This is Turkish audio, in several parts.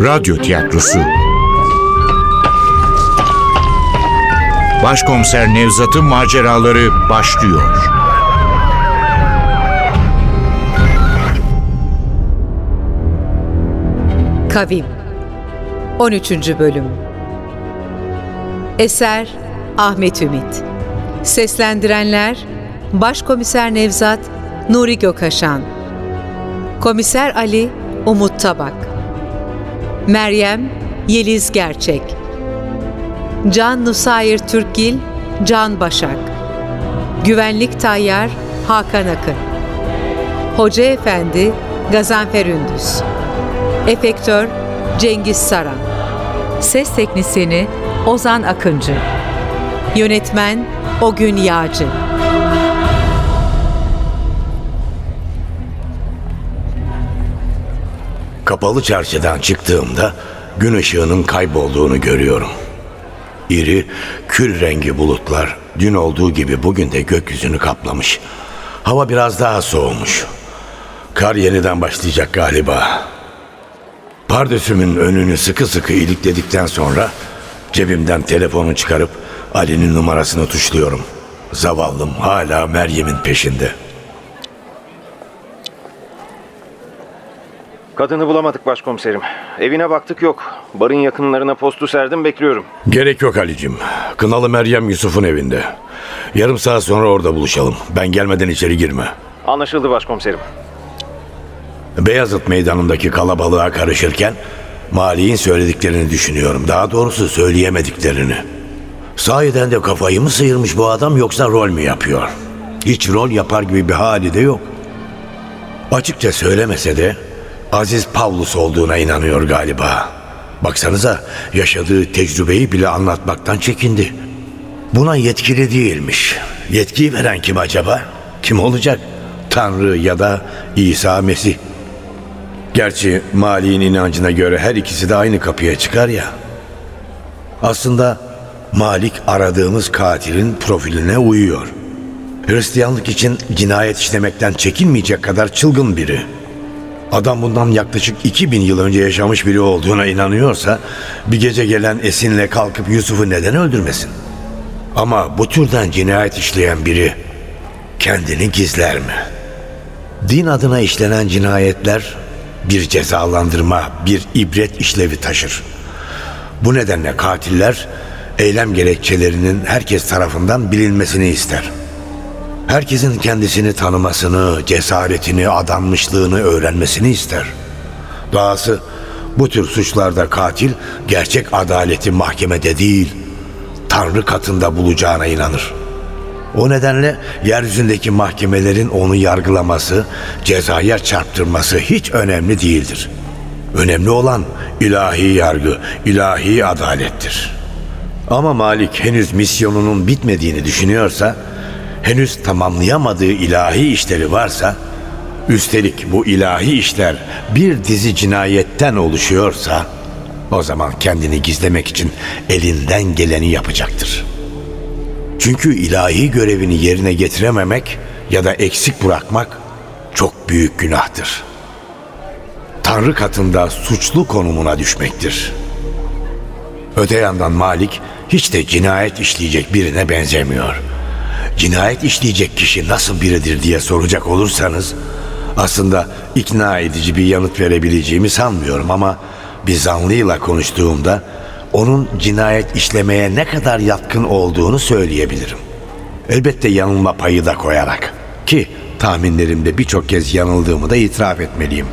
Radyo Tiyatrosu. Başkomiser Nevzat'ın maceraları başlıyor. Kavim. 13. Bölüm. Eser Ahmet Ümit. Seslendirenler Başkomiser Nevzat Nuri Gökaşan Komiser Ali Umut Tabak Meryem Yeliz Gerçek. Can Nusayir Türkgil Can Başak. Güvenlik Tayyar Hakan Akın. Hoca Efendi Gazanfer Ündüz. Efektör Cengiz Saran. Ses Teknisini Ozan Akıncı. Yönetmen Ogün Yağcı Kapalı çarşıdan çıktığımda gün ışığının kaybolduğunu görüyorum. İri, kül rengi bulutlar dün olduğu gibi bugün de gökyüzünü kaplamış. Hava biraz daha soğumuş. Kar yeniden başlayacak galiba. Pardösümün önünü sıkı sıkı ilikledikten sonra cebimden telefonu çıkarıp Ali'nin numarasını tuşluyorum. Zavallım hala Meryem'in peşinde. Kadını bulamadık başkomiserim. Evine baktık yok. Barın yakınlarına postu serdim bekliyorum. Gerek yok Ali'cim. Kınalı Meryem Yusuf'un evinde. Yarım saat sonra orada buluşalım. Ben gelmeden içeri girme. Anlaşıldı başkomiserim. Beyazıt meydanındaki kalabalığa karışırken Mali'nin söylediklerini düşünüyorum. Daha doğrusu söyleyemediklerini. Sahiden de kafayı mı sıyırmış bu adam yoksa rol mü yapıyor? Hiç rol yapar gibi bir hali de yok. Açıkça söylemese de Aziz Pavlus olduğuna inanıyor galiba. Baksanıza yaşadığı tecrübeyi bile anlatmaktan çekindi. Buna yetkili değilmiş. Yetkiyi veren kim acaba? Kim olacak? Tanrı ya da İsa Mesih. Gerçi Mali'nin inancına göre her ikisi de aynı kapıya çıkar ya. Aslında Malik aradığımız katilin profiline uyuyor. Hristiyanlık için cinayet işlemekten çekinmeyecek kadar çılgın biri. Adam bundan yaklaşık 2000 yıl önce yaşamış biri olduğuna inanıyorsa bir gece gelen esinle kalkıp Yusuf'u neden öldürmesin? Ama bu türden cinayet işleyen biri kendini gizler mi? Din adına işlenen cinayetler bir cezalandırma, bir ibret işlevi taşır. Bu nedenle katiller eylem gerekçelerinin herkes tarafından bilinmesini ister. Herkesin kendisini tanımasını, cesaretini, adanmışlığını öğrenmesini ister. Dahası bu tür suçlarda katil gerçek adaleti mahkemede değil, Tanrı katında bulacağına inanır. O nedenle yeryüzündeki mahkemelerin onu yargılaması, cezaya çarptırması hiç önemli değildir. Önemli olan ilahi yargı, ilahi adalettir. Ama Malik henüz misyonunun bitmediğini düşünüyorsa, henüz tamamlayamadığı ilahi işleri varsa, üstelik bu ilahi işler bir dizi cinayetten oluşuyorsa, o zaman kendini gizlemek için elinden geleni yapacaktır.'' Çünkü ilahi görevini yerine getirememek ya da eksik bırakmak çok büyük günahtır. Tanrı katında suçlu konumuna düşmektir. Öte yandan Malik hiç de cinayet işleyecek birine benzemiyor. Cinayet işleyecek kişi nasıl biridir diye soracak olursanız aslında ikna edici bir yanıt verebileceğimi sanmıyorum ama bir zanlıyla konuştuğumda onun cinayet işlemeye ne kadar yatkın olduğunu söyleyebilirim. Elbette yanılma payı da koyarak ki tahminlerimde birçok kez yanıldığımı da itiraf etmeliyim.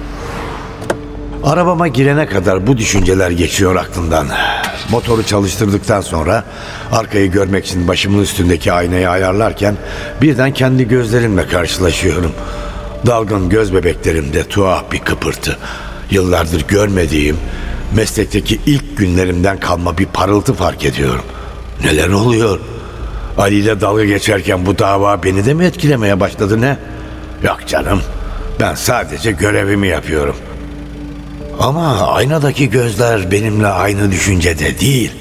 Arabama girene kadar bu düşünceler geçiyor aklımdan. Motoru çalıştırdıktan sonra arkayı görmek için başımın üstündeki aynayı ayarlarken birden kendi gözlerimle karşılaşıyorum. Dalgın göz bebeklerimde tuhaf bir kıpırtı. Yıllardır görmediğim, meslekteki ilk günlerimden kalma bir parıltı fark ediyorum. Neler oluyor? Ali ile dalga geçerken bu dava beni de mi etkilemeye başladı ne? Yok canım. Ben sadece görevimi yapıyorum. Ama aynadaki gözler benimle aynı düşüncede değil.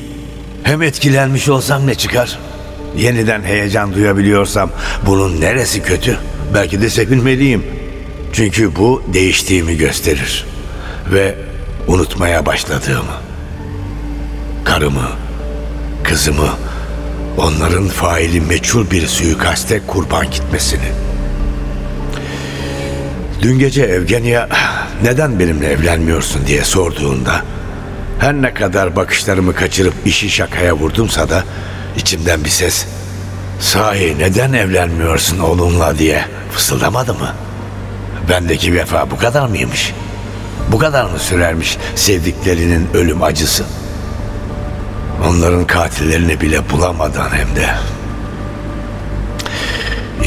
Hem etkilenmiş olsam ne çıkar? Yeniden heyecan duyabiliyorsam bunun neresi kötü? Belki de sevinmeliyim. Çünkü bu değiştiğimi gösterir. Ve unutmaya başladığımı. Karımı, kızımı, onların faili meçhul bir suikaste kurban gitmesini. Dün gece Evgenya neden benimle evlenmiyorsun diye sorduğunda her ne kadar bakışlarımı kaçırıp işi şakaya vurdumsa da içimden bir ses sahi neden evlenmiyorsun onunla diye fısıldamadı mı? Bendeki vefa bu kadar mıymış? Bu kadar mı sürermiş sevdiklerinin ölüm acısı? Onların katillerini bile bulamadan hem de.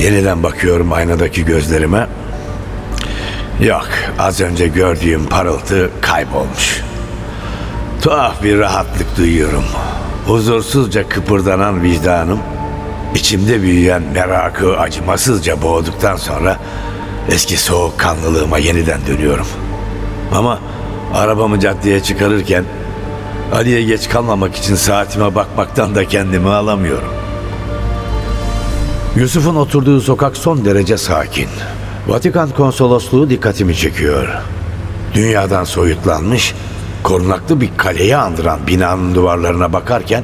Yeniden bakıyorum aynadaki gözlerime. Yok, az önce gördüğüm parıltı kaybolmuş. Tuhaf bir rahatlık duyuyorum. Huzursuzca kıpırdanan vicdanım, içimde büyüyen merakı acımasızca boğduktan sonra eski soğukkanlılığıma yeniden dönüyorum. Ama arabamı caddeye çıkarırken Ali'ye geç kalmamak için saatime bakmaktan da kendimi alamıyorum. Yusuf'un oturduğu sokak son derece sakin. Vatikan konsolosluğu dikkatimi çekiyor. Dünyadan soyutlanmış, korunaklı bir kaleyi andıran binanın duvarlarına bakarken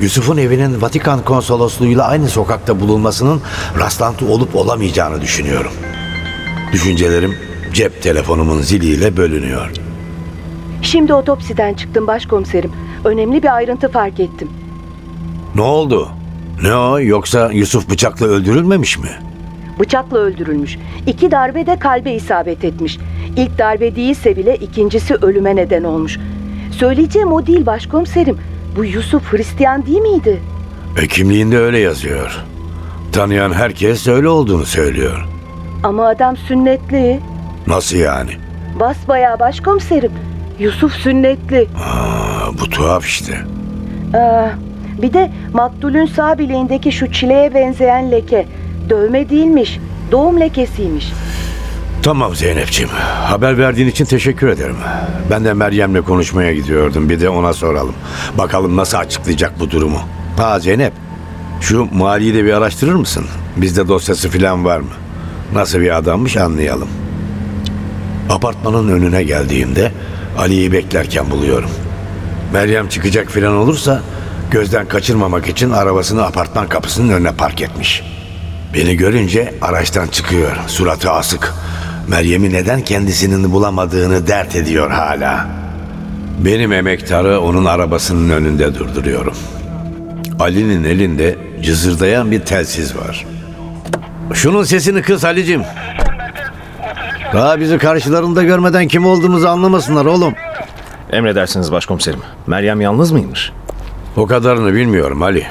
Yusuf'un evinin Vatikan konsolosluğuyla aynı sokakta bulunmasının rastlantı olup olamayacağını düşünüyorum. Düşüncelerim cep telefonumun ziliyle bölünüyor. Şimdi otopsiden çıktım başkomiserim. Önemli bir ayrıntı fark ettim. Ne oldu? Ne o yoksa Yusuf bıçakla öldürülmemiş mi? Bıçakla öldürülmüş. İki darbe de kalbe isabet etmiş. İlk darbe değilse bile ikincisi ölüme neden olmuş. Söyleyeceğim o değil başkomiserim. Bu Yusuf Hristiyan değil miydi? E kimliğinde öyle yazıyor. Tanıyan herkes öyle olduğunu söylüyor. Ama adam sünnetli. Nasıl yani? Basbayağı başkomiserim. Yusuf sünnetli. Aa, bu tuhaf işte. Ee, bir de maktulün sağ bileğindeki şu çileğe benzeyen leke. Dövme değilmiş. Doğum lekesiymiş. Tamam Zeynep'ciğim. Haber verdiğin için teşekkür ederim. Ben de Meryem'le konuşmaya gidiyordum. Bir de ona soralım. Bakalım nasıl açıklayacak bu durumu. Ha Zeynep. Şu maliyi de bir araştırır mısın? Bizde dosyası falan var mı? Nasıl bir adammış anlayalım. Apartmanın önüne geldiğimde Ali'yi beklerken buluyorum. Meryem çıkacak falan olursa gözden kaçırmamak için arabasını apartman kapısının önüne park etmiş. Beni görünce araçtan çıkıyor, suratı asık. Meryem'i neden kendisinin bulamadığını dert ediyor hala. Benim emektarı onun arabasının önünde durduruyorum. Ali'nin elinde cızırdayan bir telsiz var. Şunun sesini kıs Ali'cim. Daha bizi karşılarında görmeden kim olduğumuzu anlamasınlar oğlum. Emredersiniz başkomiserim. Meryem yalnız mıymış? O kadarını bilmiyorum Ali.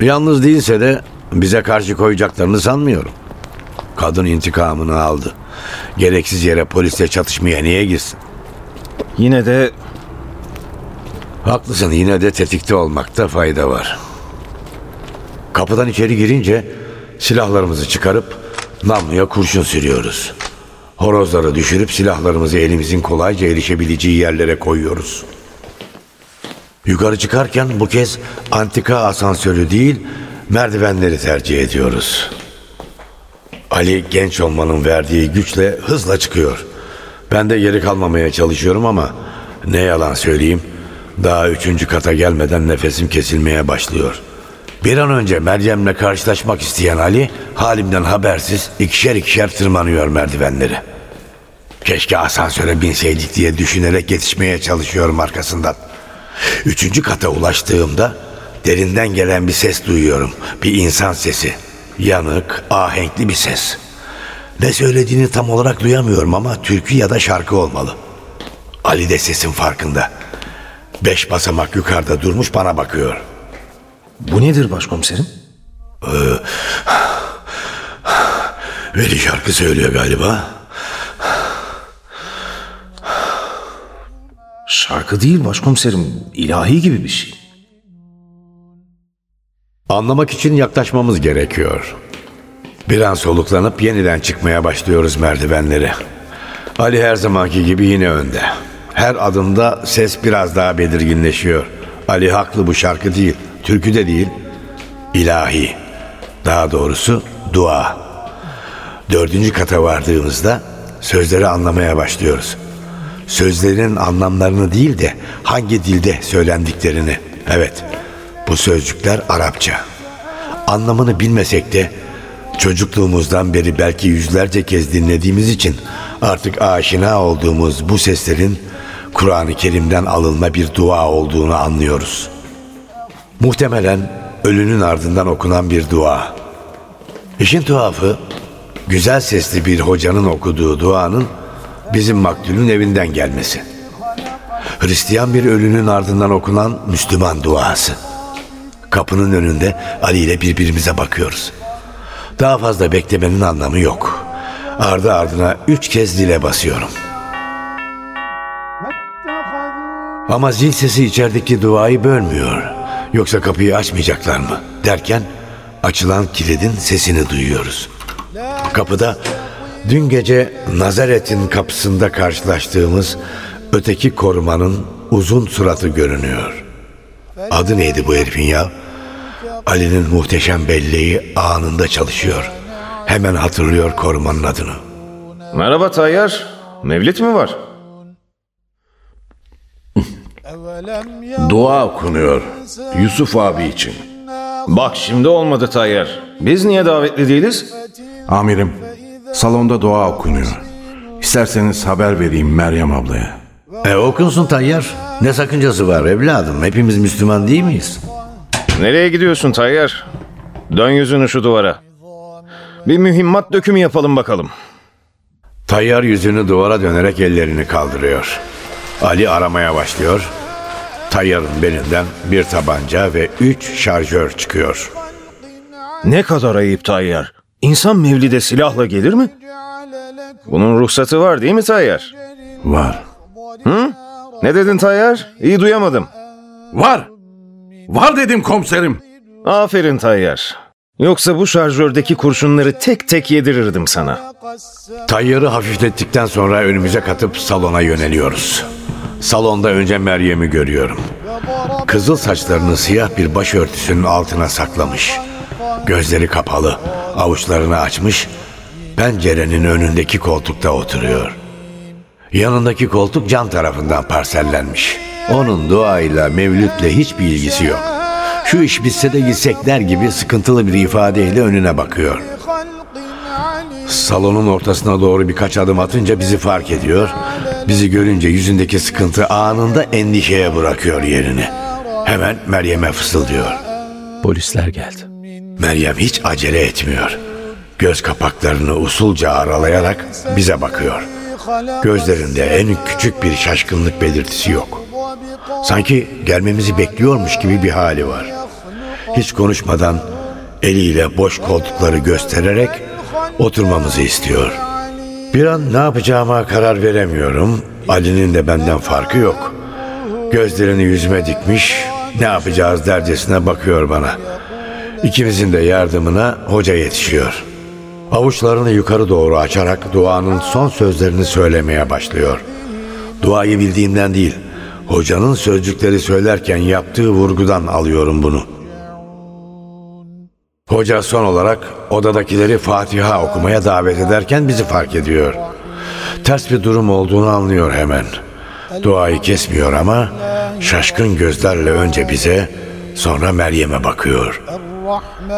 Yalnız değilse de bize karşı koyacaklarını sanmıyorum. Kadın intikamını aldı. Gereksiz yere polisle çatışmaya niye girsin? Yine de Haklısın yine de tetikte olmakta fayda var. Kapıdan içeri girince silahlarımızı çıkarıp namluya kurşun sürüyoruz. Horozları düşürüp silahlarımızı elimizin kolayca erişebileceği yerlere koyuyoruz. Yukarı çıkarken bu kez antika asansörü değil merdivenleri tercih ediyoruz. Ali genç olmanın verdiği güçle hızla çıkıyor. Ben de geri kalmamaya çalışıyorum ama ne yalan söyleyeyim daha üçüncü kata gelmeden nefesim kesilmeye başlıyor. Bir an önce Meryem'le karşılaşmak isteyen Ali halimden habersiz ikişer ikişer tırmanıyor merdivenleri. Keşke asansöre binseydik diye düşünerek yetişmeye çalışıyorum arkasından. Üçüncü kata ulaştığımda derinden gelen bir ses duyuyorum. Bir insan sesi. Yanık, ahenkli bir ses. Ne söylediğini tam olarak duyamıyorum ama türkü ya da şarkı olmalı. Ali de sesin farkında. Beş basamak yukarıda durmuş bana bakıyor. bu nedir başkomiserim? Veli şarkı söylüyor galiba. Şarkı değil başkomiserim. ilahi gibi bir şey. Anlamak için yaklaşmamız gerekiyor. Bir an soluklanıp yeniden çıkmaya başlıyoruz merdivenleri. Ali her zamanki gibi yine önde. Her adımda ses biraz daha belirginleşiyor. Ali haklı bu şarkı değil, türkü de değil. İlahi. Daha doğrusu dua. Dördüncü kata vardığımızda sözleri anlamaya başlıyoruz. Sözlerin anlamlarını değil de hangi dilde söylendiklerini. Evet, bu sözcükler Arapça. Anlamını bilmesek de çocukluğumuzdan beri belki yüzlerce kez dinlediğimiz için artık aşina olduğumuz bu seslerin Kur'an-ı Kerim'den alınma bir dua olduğunu anlıyoruz. Muhtemelen ölünün ardından okunan bir dua. İşin tuhafı güzel sesli bir hocanın okuduğu duanın bizim maktulün evinden gelmesi. Hristiyan bir ölünün ardından okunan Müslüman duası. Kapının önünde Ali ile birbirimize bakıyoruz. Daha fazla beklemenin anlamı yok. Ardı ardına üç kez dile basıyorum. Ama zil sesi içerideki duayı bölmüyor. Yoksa kapıyı açmayacaklar mı? Derken açılan kilidin sesini duyuyoruz. Kapıda dün gece Nazaret'in kapısında karşılaştığımız öteki korumanın uzun suratı görünüyor. Adı neydi bu herifin ya? Ali'nin muhteşem belleği anında çalışıyor. Hemen hatırlıyor korumanın adını. Merhaba Tayyar. Mevlit mi var? Dua okunuyor Yusuf abi için. Bak şimdi olmadı Tayyar. Biz niye davetli değiliz? Amirim, salonda dua okunuyor. İsterseniz haber vereyim Meryem ablaya. E okunsun Tayyar. Ne sakıncası var evladım? Hepimiz Müslüman değil miyiz? Nereye gidiyorsun Tayyar? Dön yüzünü şu duvara. Bir mühimmat dökümü yapalım bakalım. Tayyar yüzünü duvara dönerek ellerini kaldırıyor. Ali aramaya başlıyor. Tayyar'ın belinden bir tabanca ve üç şarjör çıkıyor. Ne kadar ayıp Tayyar. İnsan mevlide silahla gelir mi? Bunun ruhsatı var değil mi Tayyar? Var. Ne dedin Tayyar? İyi duyamadım. Var. Var dedim komiserim. Aferin Tayyar. Yoksa bu şarjördeki kurşunları tek tek yedirirdim sana. Tayyar'ı hafiflettikten sonra önümüze katıp salona yöneliyoruz. Salonda önce Meryem'i görüyorum. Kızıl saçlarını siyah bir başörtüsünün altına saklamış. Gözleri kapalı, avuçlarını açmış, pencerenin önündeki koltukta oturuyor. Yanındaki koltuk can tarafından parsellenmiş. Onun duayla, mevlütle hiçbir ilgisi yok. Şu iş bitse de gitsek der gibi sıkıntılı bir ifadeyle önüne bakıyor. Salonun ortasına doğru birkaç adım atınca bizi fark ediyor. Bizi görünce yüzündeki sıkıntı anında endişeye bırakıyor yerini. Hemen Meryem'e fısıldıyor. Polisler geldi. Meryem hiç acele etmiyor. Göz kapaklarını usulca aralayarak bize bakıyor. Gözlerinde en küçük bir şaşkınlık belirtisi yok. Sanki gelmemizi bekliyormuş gibi bir hali var. Hiç konuşmadan eliyle boş koltukları göstererek oturmamızı istiyor. Bir an ne yapacağıma karar veremiyorum. Ali'nin de benden farkı yok. Gözlerini yüzüme dikmiş, ne yapacağız dercesine bakıyor bana. İkimizin de yardımına hoca yetişiyor. Avuçlarını yukarı doğru açarak duanın son sözlerini söylemeye başlıyor. Duayı bildiğimden değil, hocanın sözcükleri söylerken yaptığı vurgudan alıyorum bunu. Hoca son olarak odadakileri Fatiha okumaya davet ederken bizi fark ediyor. Ters bir durum olduğunu anlıyor hemen. Duayı kesmiyor ama şaşkın gözlerle önce bize sonra Meryem'e bakıyor.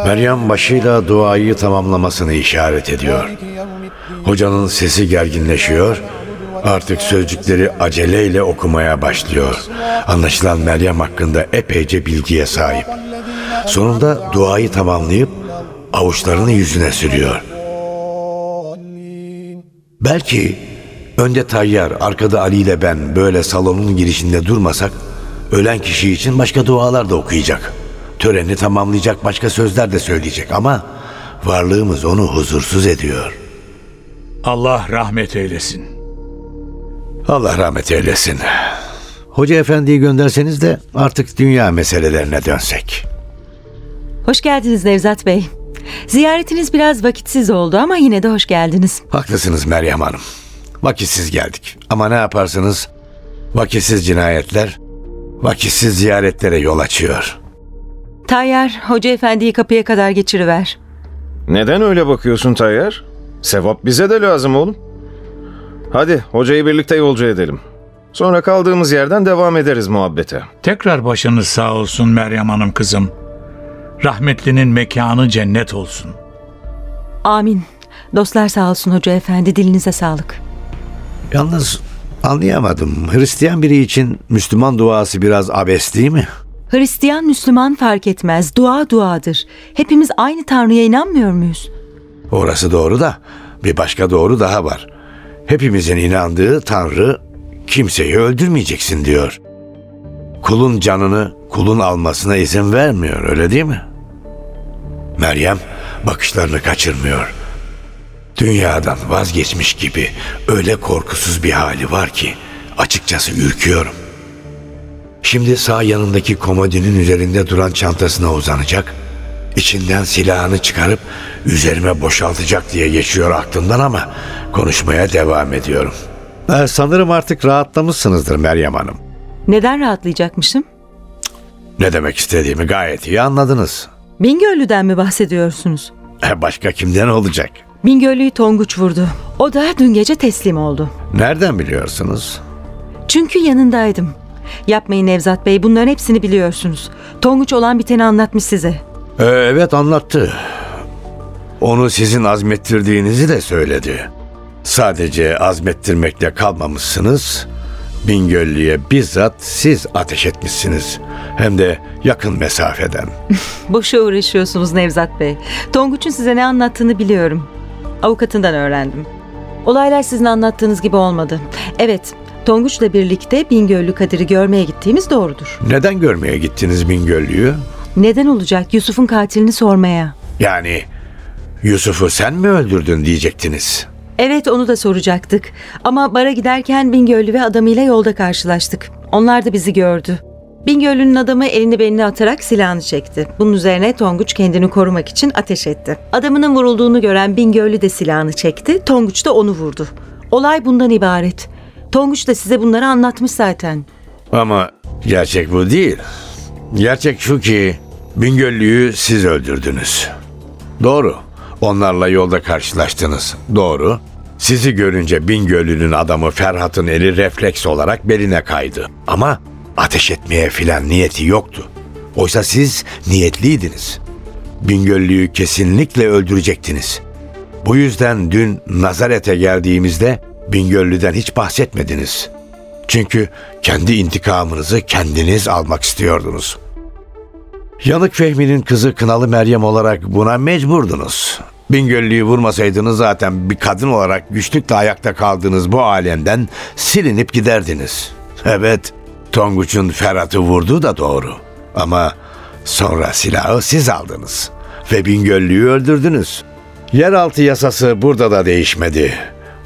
Meryem başıyla duayı tamamlamasını işaret ediyor. Hocanın sesi gerginleşiyor. Artık sözcükleri aceleyle okumaya başlıyor. Anlaşılan Meryem hakkında epeyce bilgiye sahip. Sonunda duayı tamamlayıp avuçlarını yüzüne sürüyor. Belki önde Tayyar, arkada Ali ile ben böyle salonun girişinde durmasak ölen kişi için başka dualar da okuyacak. Töreni tamamlayacak başka sözler de söyleyecek ama varlığımız onu huzursuz ediyor. Allah rahmet eylesin. Allah rahmet eylesin. Hoca efendiyi gönderseniz de artık dünya meselelerine dönsek. Hoş geldiniz Nevzat Bey. Ziyaretiniz biraz vakitsiz oldu ama yine de hoş geldiniz. Haklısınız Meryem Hanım. Vakitsiz geldik. Ama ne yaparsınız? Vakitsiz cinayetler, vakitsiz ziyaretlere yol açıyor. Tayyar, Hoca Efendi'yi kapıya kadar geçiriver. Neden öyle bakıyorsun Tayyar? Sevap bize de lazım oğlum. Hadi hocayı birlikte yolcu edelim. Sonra kaldığımız yerden devam ederiz muhabbete. Tekrar başınız sağ olsun Meryem Hanım kızım. Rahmetlinin mekanı cennet olsun. Amin. Dostlar sağ olsun hoca efendi dilinize sağlık. Yalnız anlayamadım. Hristiyan biri için Müslüman duası biraz abes değil mi? Hristiyan Müslüman fark etmez. Dua duadır. Hepimiz aynı Tanrı'ya inanmıyor muyuz? Orası doğru da bir başka doğru daha var. Hepimizin inandığı Tanrı kimseyi öldürmeyeceksin diyor. Kulun canını kulun almasına izin vermiyor öyle değil mi? Meryem bakışlarını kaçırmıyor. Dünyadan vazgeçmiş gibi öyle korkusuz bir hali var ki açıkçası ürküyorum. Şimdi sağ yanındaki komodinin üzerinde duran çantasına uzanacak. İçinden silahını çıkarıp üzerime boşaltacak diye geçiyor aklımdan ama konuşmaya devam ediyorum. Ee, sanırım artık rahatlamışsınızdır Meryem Hanım. Neden rahatlayacakmışım? Ne demek istediğimi gayet iyi anladınız. Bingöllü'den mi bahsediyorsunuz? Ee, Başka kimden olacak? Bingöllü'yü Tonguç vurdu. O da dün gece teslim oldu. Nereden biliyorsunuz? Çünkü yanındaydım. Yapmayın Nevzat Bey bunların hepsini biliyorsunuz. Tonguç olan biteni anlatmış size. Ee, evet anlattı. Onu sizin azmettirdiğinizi de söyledi. Sadece azmettirmekle kalmamışsınız. Bingöllü'ye bizzat siz ateş etmişsiniz. Hem de yakın mesafeden. Boşa uğraşıyorsunuz Nevzat Bey. Tonguç'un size ne anlattığını biliyorum. Avukatından öğrendim. Olaylar sizin anlattığınız gibi olmadı. Evet, Tonguç'la birlikte Bingöllü Kadir'i görmeye gittiğimiz doğrudur. Neden görmeye gittiniz Bingöllü'yü? Neden olacak Yusuf'un katilini sormaya? Yani Yusuf'u sen mi öldürdün diyecektiniz. Evet onu da soracaktık. Ama bara giderken Bingöllü ve adamıyla yolda karşılaştık. Onlar da bizi gördü. Bingöllü'nün adamı elini belini atarak silahını çekti. Bunun üzerine Tonguç kendini korumak için ateş etti. Adamının vurulduğunu gören Bingöllü de silahını çekti. Tonguç da onu vurdu. Olay bundan ibaret. Tonguç da size bunları anlatmış zaten. Ama gerçek bu değil. Gerçek şu ki Bingöllü'yü siz öldürdünüz. Doğru. Onlarla yolda karşılaştınız. Doğru. Sizi görünce Bingöllü'nün adamı Ferhat'ın eli refleks olarak beline kaydı. Ama ateş etmeye filan niyeti yoktu. Oysa siz niyetliydiniz. Bingöllü'yü kesinlikle öldürecektiniz. Bu yüzden dün Nazaret'e geldiğimizde Bingöllü'den hiç bahsetmediniz. Çünkü kendi intikamınızı kendiniz almak istiyordunuz. Yanık Fehmi'nin kızı Kınalı Meryem olarak buna mecburdunuz. Bingöllü'yü vurmasaydınız zaten bir kadın olarak güçlükle ayakta kaldığınız bu alemden silinip giderdiniz. Evet, Tonguç'un Ferhat'ı vurduğu da doğru. Ama sonra silahı siz aldınız ve Bingöllü'yü öldürdünüz. Yeraltı yasası burada da değişmedi.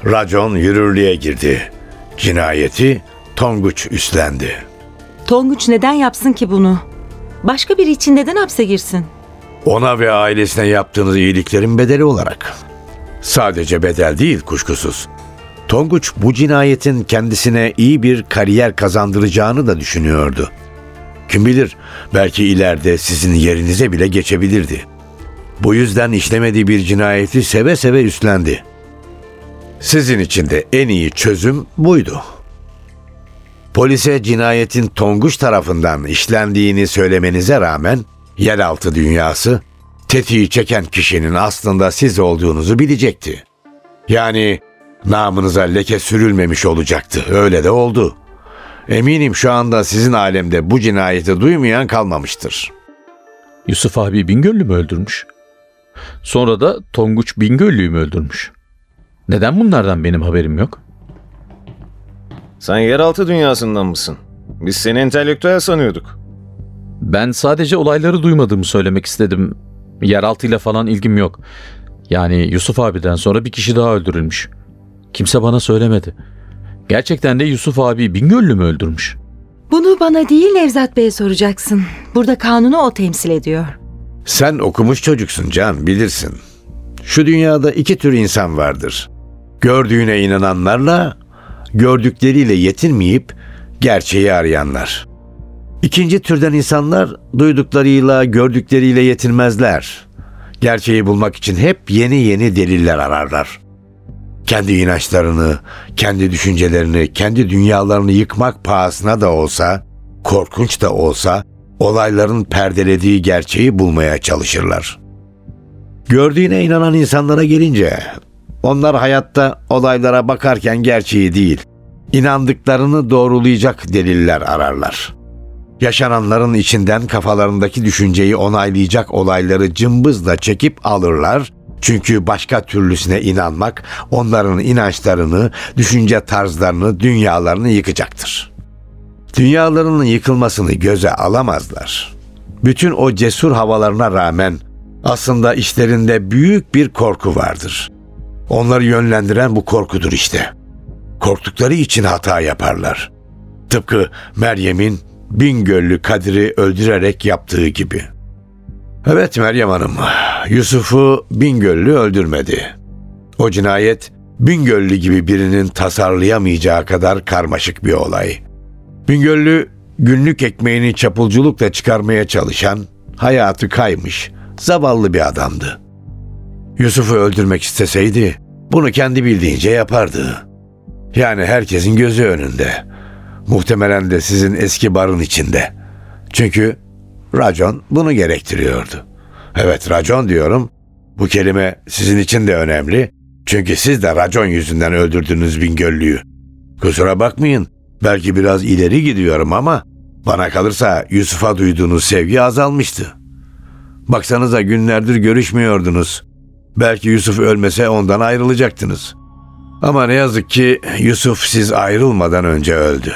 Racon yürürlüğe girdi. Cinayeti Tonguç üstlendi. Tonguç neden yapsın ki bunu? Başka biri için neden hapse girsin? Ona ve ailesine yaptığınız iyiliklerin bedeli olarak. Sadece bedel değil kuşkusuz. Tonguç bu cinayetin kendisine iyi bir kariyer kazandıracağını da düşünüyordu. Kim bilir belki ileride sizin yerinize bile geçebilirdi. Bu yüzden işlemediği bir cinayeti seve seve üstlendi. Sizin için de en iyi çözüm buydu. Polise cinayetin Tonguç tarafından işlendiğini söylemenize rağmen yeraltı dünyası tetiği çeken kişinin aslında siz olduğunuzu bilecekti. Yani namınıza leke sürülmemiş olacaktı. Öyle de oldu. Eminim şu anda sizin alemde bu cinayeti duymayan kalmamıştır. Yusuf abi Bingöllü mü öldürmüş? Sonra da Tonguç Bingöllü'yü mü öldürmüş? Neden bunlardan benim haberim yok? Sen yeraltı dünyasından mısın? Biz seni entelektüel sanıyorduk. Ben sadece olayları duymadığımı söylemek istedim. Yeraltıyla falan ilgim yok. Yani Yusuf abiden sonra bir kişi daha öldürülmüş. Kimse bana söylemedi. Gerçekten de Yusuf abi Bingöllü mü öldürmüş? Bunu bana değil Nevzat Bey'e soracaksın. Burada kanunu o temsil ediyor. Sen okumuş çocuksun Can, bilirsin. Şu dünyada iki tür insan vardır. Gördüğüne inananlarla, gördükleriyle yetinmeyip gerçeği arayanlar. İkinci türden insanlar duyduklarıyla, gördükleriyle yetinmezler. Gerçeği bulmak için hep yeni yeni deliller ararlar. kendi inançlarını, kendi düşüncelerini, kendi dünyalarını yıkmak pahasına da olsa, korkunç da olsa olayların perdelediği gerçeği bulmaya çalışırlar. Gördüğüne inanan insanlara gelince onlar hayatta olaylara bakarken gerçeği değil, inandıklarını doğrulayacak deliller ararlar. Yaşananların içinden kafalarındaki düşünceyi onaylayacak olayları cımbızla çekip alırlar. Çünkü başka türlüsüne inanmak onların inançlarını, düşünce tarzlarını, dünyalarını yıkacaktır. Dünyalarının yıkılmasını göze alamazlar. Bütün o cesur havalarına rağmen aslında işlerinde büyük bir korku vardır. Onları yönlendiren bu korkudur işte. Korktukları için hata yaparlar. Tıpkı Meryem'in Bingöllü Kadir'i öldürerek yaptığı gibi. Evet Meryem Hanım, Yusuf'u Bingöllü öldürmedi. O cinayet Bingöllü gibi birinin tasarlayamayacağı kadar karmaşık bir olay. Bingöllü günlük ekmeğini çapulculukla çıkarmaya çalışan, hayatı kaymış, zavallı bir adamdı. Yusuf'u öldürmek isteseydi bunu kendi bildiğince yapardı. Yani herkesin gözü önünde. Muhtemelen de sizin eski barın içinde. Çünkü racon bunu gerektiriyordu. Evet racon diyorum. Bu kelime sizin için de önemli. Çünkü siz de racon yüzünden öldürdünüz Bingöllü'yü. Kusura bakmayın. Belki biraz ileri gidiyorum ama bana kalırsa Yusuf'a duyduğunuz sevgi azalmıştı. Baksanıza günlerdir görüşmüyordunuz. Belki Yusuf ölmese ondan ayrılacaktınız. Ama ne yazık ki Yusuf siz ayrılmadan önce öldü.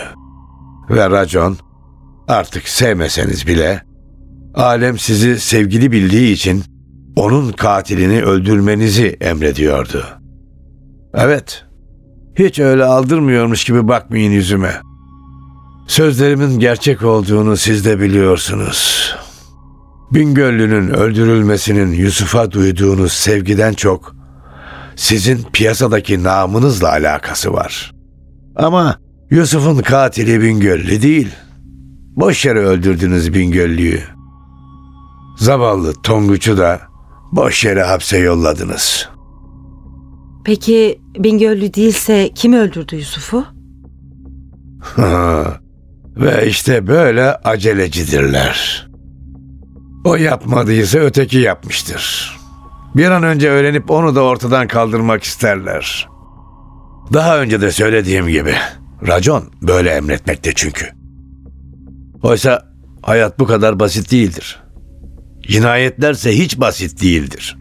Ve racon artık sevmeseniz bile alem sizi sevgili bildiği için onun katilini öldürmenizi emrediyordu. Evet, hiç öyle aldırmıyormuş gibi bakmayın yüzüme. Sözlerimin gerçek olduğunu siz de biliyorsunuz. Bingöllü'nün öldürülmesinin Yusuf'a duyduğunuz sevgiden çok sizin piyasadaki namınızla alakası var. Ama Yusuf'un katili Bingöllü değil. Boş yere öldürdünüz Bingöllü'yü. Zavallı Tonguç'u da boş yere hapse yolladınız. Peki Bingöllü değilse kim öldürdü Yusuf'u? Ve işte böyle acelecidirler. O yapmadıysa öteki yapmıştır. Bir an önce öğrenip onu da ortadan kaldırmak isterler. Daha önce de söylediğim gibi racon böyle emretmekte çünkü. Oysa hayat bu kadar basit değildir. Cinayetlerse hiç basit değildir.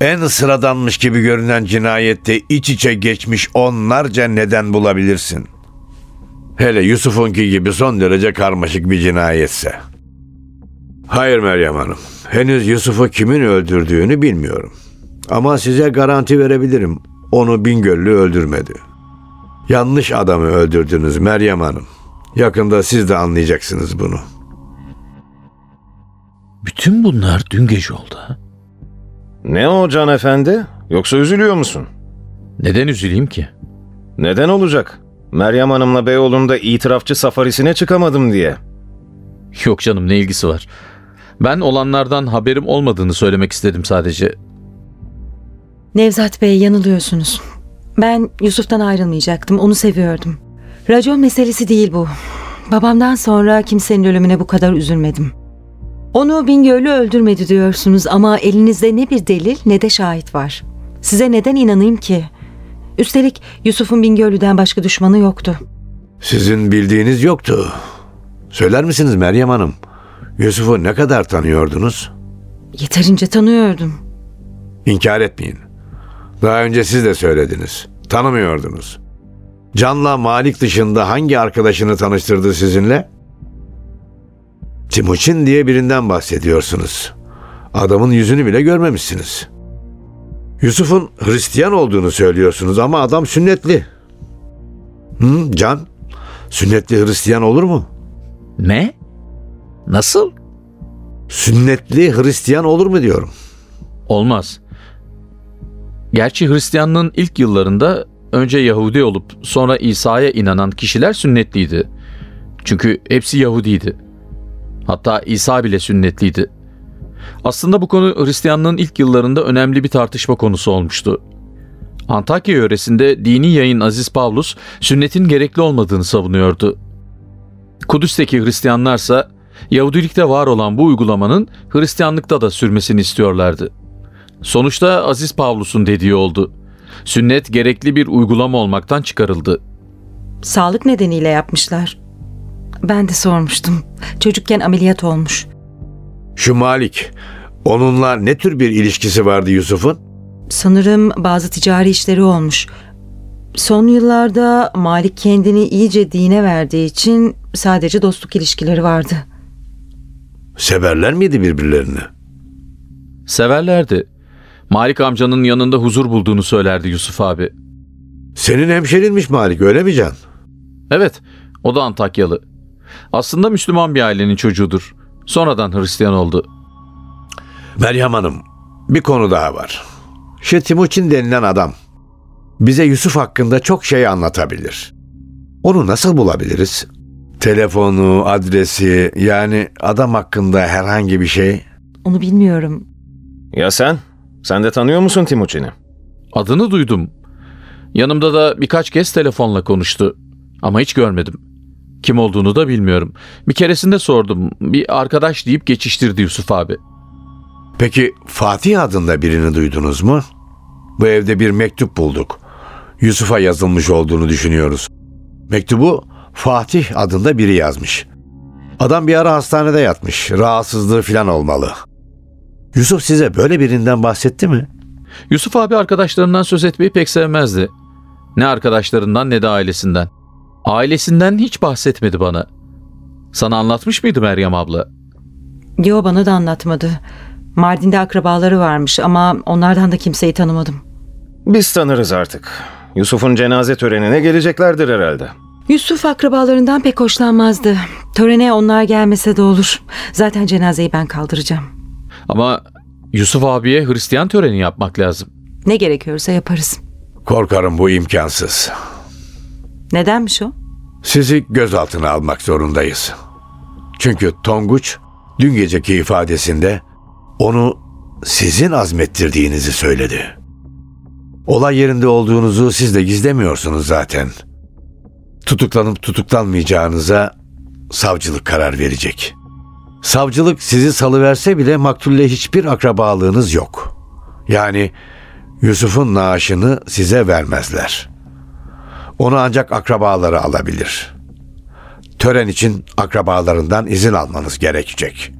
En sıradanmış gibi görünen cinayette iç içe geçmiş onlarca neden bulabilirsin. Hele Yusuf'unki gibi son derece karmaşık bir cinayetse. Hayır Meryem Hanım. Henüz Yusuf'u kimin öldürdüğünü bilmiyorum. Ama size garanti verebilirim. Onu Bingöllü öldürmedi. Yanlış adamı öldürdünüz Meryem Hanım. Yakında siz de anlayacaksınız bunu. Bütün bunlar dün gece oldu. ha? Ne o Can Efendi? Yoksa üzülüyor musun? Neden üzüleyim ki? Neden olacak? Meryem Hanım'la Beyoğlu'nda itirafçı safarisine çıkamadım diye. Yok canım ne ilgisi var? Ben olanlardan haberim olmadığını söylemek istedim sadece. Nevzat Bey yanılıyorsunuz. Ben Yusuf'tan ayrılmayacaktım. Onu seviyordum. Racon meselesi değil bu. Babamdan sonra kimsenin ölümüne bu kadar üzülmedim. Onu Bingöl'ü öldürmedi diyorsunuz ama elinizde ne bir delil ne de şahit var. Size neden inanayım ki? Üstelik Yusuf'un Bingöllü'den başka düşmanı yoktu. Sizin bildiğiniz yoktu. Söyler misiniz Meryem Hanım? Yusuf'u ne kadar tanıyordunuz? Yeterince tanıyordum. İnkar etmeyin. Daha önce siz de söylediniz. Tanımıyordunuz. Can'la Malik dışında hangi arkadaşını tanıştırdı sizinle? Timuçin diye birinden bahsediyorsunuz. Adamın yüzünü bile görmemişsiniz. Yusuf'un Hristiyan olduğunu söylüyorsunuz ama adam sünnetli. Hı, Can, sünnetli Hristiyan olur mu? Ne? Nasıl? Sünnetli Hristiyan olur mu diyorum. Olmaz. Gerçi Hristiyanlığın ilk yıllarında önce Yahudi olup sonra İsa'ya inanan kişiler sünnetliydi. Çünkü hepsi Yahudiydi. Hatta İsa bile sünnetliydi. Aslında bu konu Hristiyanlığın ilk yıllarında önemli bir tartışma konusu olmuştu. Antakya yöresinde dini yayın Aziz Pavlus sünnetin gerekli olmadığını savunuyordu. Kudüs'teki Hristiyanlarsa Yahudilikte var olan bu uygulamanın Hristiyanlıkta da sürmesini istiyorlardı. Sonuçta Aziz Pavlus'un dediği oldu. Sünnet gerekli bir uygulama olmaktan çıkarıldı. Sağlık nedeniyle yapmışlar. Ben de sormuştum. Çocukken ameliyat olmuş. Şu Malik, onunla ne tür bir ilişkisi vardı Yusuf'un? Sanırım bazı ticari işleri olmuş. Son yıllarda Malik kendini iyice dine verdiği için sadece dostluk ilişkileri vardı. Severler miydi birbirlerini? Severlerdi. Malik amcanın yanında huzur bulduğunu söylerdi Yusuf abi. Senin hemşerinmiş Malik öyle mi Can? Evet, o da Antakyalı. Aslında Müslüman bir ailenin çocuğudur. Sonradan Hristiyan oldu. Meryem Hanım, bir konu daha var. Şu Timuçin denilen adam bize Yusuf hakkında çok şey anlatabilir. Onu nasıl bulabiliriz? Telefonu, adresi yani adam hakkında herhangi bir şey. Onu bilmiyorum. Ya sen? Sen de tanıyor musun Timuçin'i? Adını duydum. Yanımda da birkaç kez telefonla konuştu. Ama hiç görmedim. Kim olduğunu da bilmiyorum. Bir keresinde sordum. Bir arkadaş deyip geçiştirdi Yusuf abi. Peki Fatih adında birini duydunuz mu? Bu evde bir mektup bulduk. Yusuf'a yazılmış olduğunu düşünüyoruz. Mektubu Fatih adında biri yazmış. Adam bir ara hastanede yatmış. Rahatsızlığı falan olmalı. Yusuf size böyle birinden bahsetti mi? Yusuf abi arkadaşlarından söz etmeyi pek sevmezdi. Ne arkadaşlarından ne de ailesinden. Ailesinden hiç bahsetmedi bana. Sana anlatmış mıydı Meryem abla? Yo bana da anlatmadı. Mardin'de akrabaları varmış ama onlardan da kimseyi tanımadım. Biz tanırız artık. Yusuf'un cenaze törenine geleceklerdir herhalde. Yusuf akrabalarından pek hoşlanmazdı. Törene onlar gelmese de olur. Zaten cenazeyi ben kaldıracağım. Ama Yusuf abiye Hristiyan töreni yapmak lazım. Ne gerekiyorsa yaparız. Korkarım bu imkansız. Nedenmiş o? Sizi gözaltına almak zorundayız. Çünkü Tonguç dün geceki ifadesinde onu sizin azmettirdiğinizi söyledi. Olay yerinde olduğunuzu siz de gizlemiyorsunuz zaten. Tutuklanıp tutuklanmayacağınıza savcılık karar verecek. Savcılık sizi salıverse bile maktulle hiçbir akrabalığınız yok. Yani Yusuf'un naaşını size vermezler. Onu ancak akrabaları alabilir. Tören için akrabalarından izin almanız gerekecek.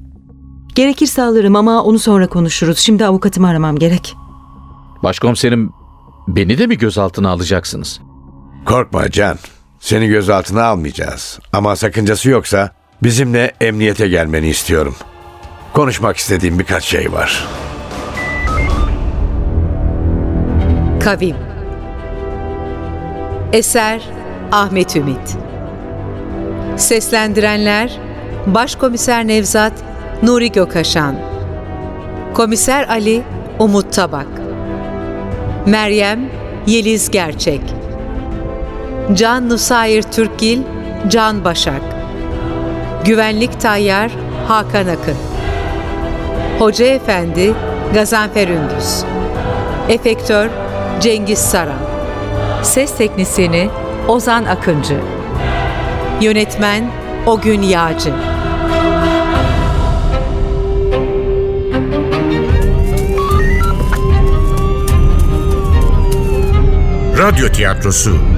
Gerekirse alırım ama onu sonra konuşuruz. Şimdi avukatımı aramam gerek. Başkomiserim beni de mi gözaltına alacaksınız? Korkma Can. Seni gözaltına almayacağız. Ama sakıncası yoksa bizimle emniyete gelmeni istiyorum. Konuşmak istediğim birkaç şey var. Kavim Eser Ahmet Ümit Seslendirenler Başkomiser Nevzat Nuri Gökaşan Komiser Ali Umut Tabak Meryem Yeliz Gerçek Can Nusayir Türkgil Can Başak. Güvenlik Tayyar Hakan Akın. Hoca Efendi Gazanfer Ündüz. Efektör Cengiz Saran. Ses Teknisini Ozan Akıncı. Yönetmen Ogün Yağcı. Radyo tiyatrosu